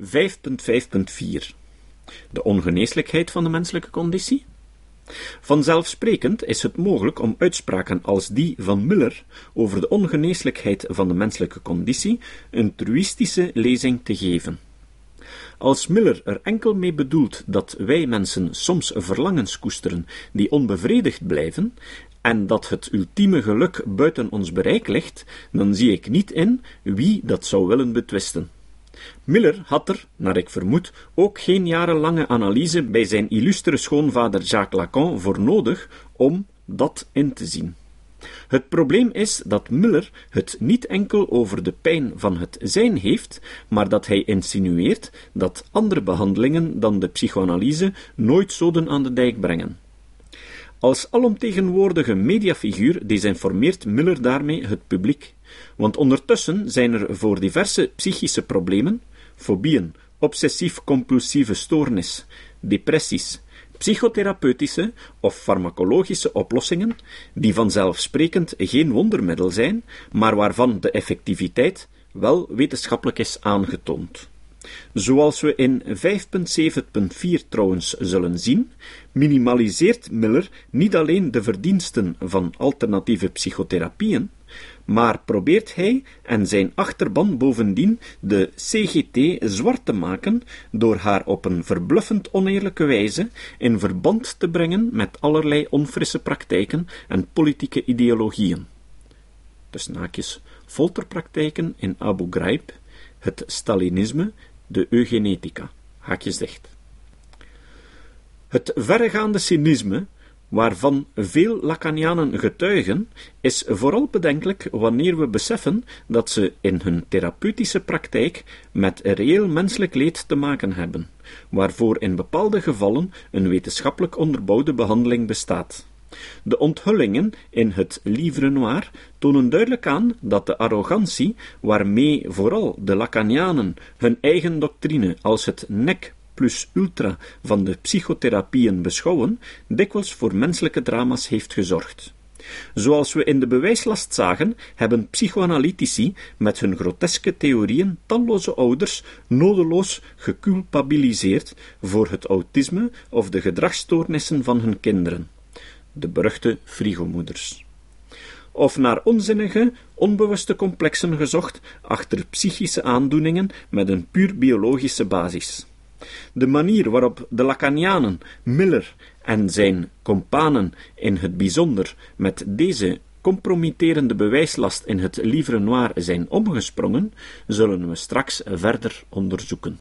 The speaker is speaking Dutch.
5.5.4 De ongeneeslijkheid van de menselijke conditie? Vanzelfsprekend is het mogelijk om uitspraken als die van Miller over de ongeneeslijkheid van de menselijke conditie een truïstische lezing te geven. Als Miller er enkel mee bedoelt dat wij mensen soms verlangens koesteren die onbevredigd blijven, en dat het ultieme geluk buiten ons bereik ligt, dan zie ik niet in wie dat zou willen betwisten. Miller had er, naar ik vermoed, ook geen jarenlange analyse bij zijn illustere schoonvader Jacques Lacan voor nodig om dat in te zien. Het probleem is dat Miller het niet enkel over de pijn van het zijn heeft, maar dat hij insinueert dat andere behandelingen dan de psychoanalyse nooit zoden aan de dijk brengen. Als alomtegenwoordige mediafiguur desinformeert Miller daarmee het publiek, want ondertussen zijn er voor diverse psychische problemen, fobieën, obsessief-compulsieve stoornis, depressies, psychotherapeutische of farmacologische oplossingen, die vanzelfsprekend geen wondermiddel zijn, maar waarvan de effectiviteit wel wetenschappelijk is aangetoond. Zoals we in 5.7.4 trouwens zullen zien, minimaliseert Miller niet alleen de verdiensten van alternatieve psychotherapieën, maar probeert hij en zijn achterban bovendien de CGT zwart te maken door haar op een verbluffend oneerlijke wijze in verband te brengen met allerlei onfrisse praktijken en politieke ideologieën. Dus naakjes folterpraktijken in Abu Ghraib, het Stalinisme, de eugenetica. Haakjes dicht. Het verregaande cynisme, waarvan veel Lacanianen getuigen, is vooral bedenkelijk wanneer we beseffen dat ze in hun therapeutische praktijk met reëel menselijk leed te maken hebben, waarvoor in bepaalde gevallen een wetenschappelijk onderbouwde behandeling bestaat. De onthullingen in het Livre Noir tonen duidelijk aan dat de arrogantie waarmee vooral de Lacanianen hun eigen doctrine als het nek plus ultra van de psychotherapieën beschouwen, dikwijls voor menselijke drama's heeft gezorgd. Zoals we in de bewijslast zagen, hebben psychoanalytici met hun groteske theorieën talloze ouders nodeloos geculpabiliseerd voor het autisme of de gedragsstoornissen van hun kinderen de beruchte frigomoeders. Of naar onzinnige, onbewuste complexen gezocht achter psychische aandoeningen met een puur biologische basis. De manier waarop de Lacanianen, Miller en zijn companen in het bijzonder met deze compromitterende bewijslast in het livre noir zijn omgesprongen, zullen we straks verder onderzoeken.